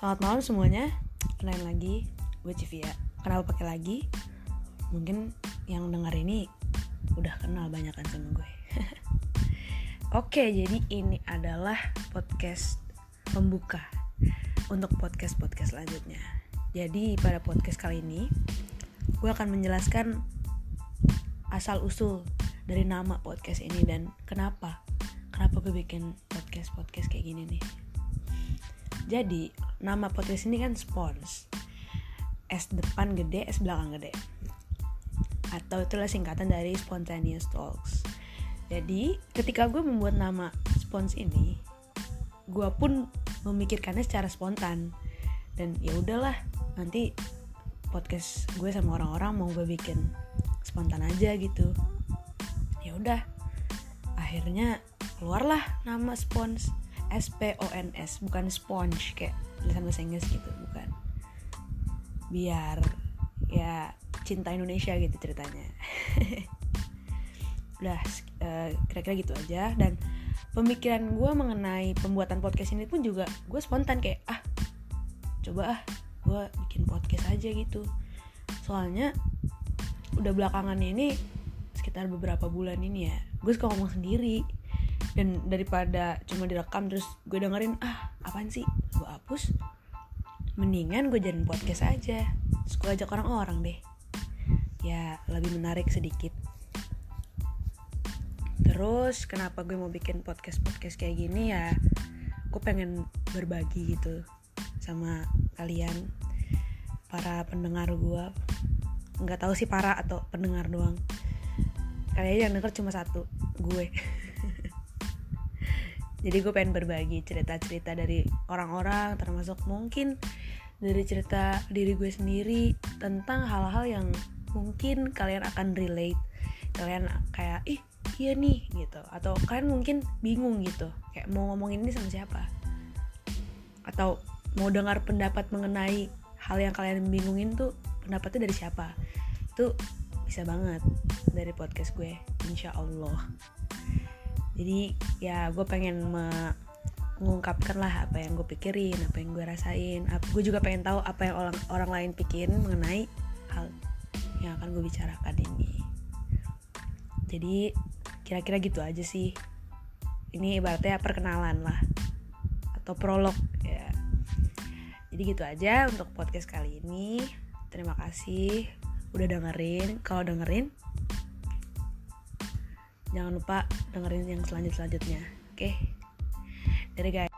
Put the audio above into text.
Selamat malam semuanya. Kenalin lagi, gue Civia. Kenapa pakai lagi? Mungkin yang dengar ini udah kenal banyak kan sama gue. Oke, jadi ini adalah podcast pembuka untuk podcast-podcast selanjutnya. Jadi pada podcast kali ini, gue akan menjelaskan asal usul dari nama podcast ini dan kenapa kenapa gue bikin podcast podcast kayak gini nih. Jadi nama podcast ini kan spons. S depan gede, S belakang gede. Atau itulah singkatan dari spontaneous talks. Jadi ketika gue membuat nama spons ini, gue pun memikirkannya secara spontan. Dan ya udahlah, nanti podcast gue sama orang-orang mau gue bikin spontan aja gitu. Ya udah, akhirnya keluarlah nama spons S P O N S bukan sponge kayak tulisan bahasa Inggris gitu bukan. Biar ya cinta Indonesia gitu ceritanya. Udah uh, kira-kira gitu aja. Dan pemikiran gue mengenai pembuatan podcast ini pun juga gue spontan kayak ah coba ah gue bikin podcast aja gitu. Soalnya udah belakangan ini sekitar beberapa bulan ini ya gue suka ngomong sendiri dan daripada cuma direkam terus gue dengerin ah apaan sih? Gue hapus? Mendingan gue jadiin podcast aja. Terus gue ajak orang-orang deh. Ya lebih menarik sedikit. Terus kenapa gue mau bikin podcast podcast kayak gini? Ya gue pengen berbagi gitu sama kalian para pendengar gue nggak tahu sih para atau pendengar doang. Kalian yang denger cuma satu gue jadi gue pengen berbagi cerita-cerita dari orang-orang termasuk mungkin dari cerita diri gue sendiri tentang hal-hal yang mungkin kalian akan relate. Kalian kayak ih iya nih gitu. Atau kalian mungkin bingung gitu kayak mau ngomongin ini sama siapa? Atau mau dengar pendapat mengenai hal yang kalian bingungin tuh pendapatnya dari siapa? Itu bisa banget dari podcast gue insya Allah jadi ya gue pengen mengungkapkan lah apa yang gue pikirin apa yang gue rasain. Gue juga pengen tahu apa yang orang orang lain pikirin mengenai hal yang akan gue bicarakan ini. Jadi kira-kira gitu aja sih. Ini ibaratnya perkenalan lah atau prolog ya. Jadi gitu aja untuk podcast kali ini. Terima kasih udah dengerin. Kalau dengerin jangan lupa dengerin yang selanjut selanjutnya oke okay? dari guys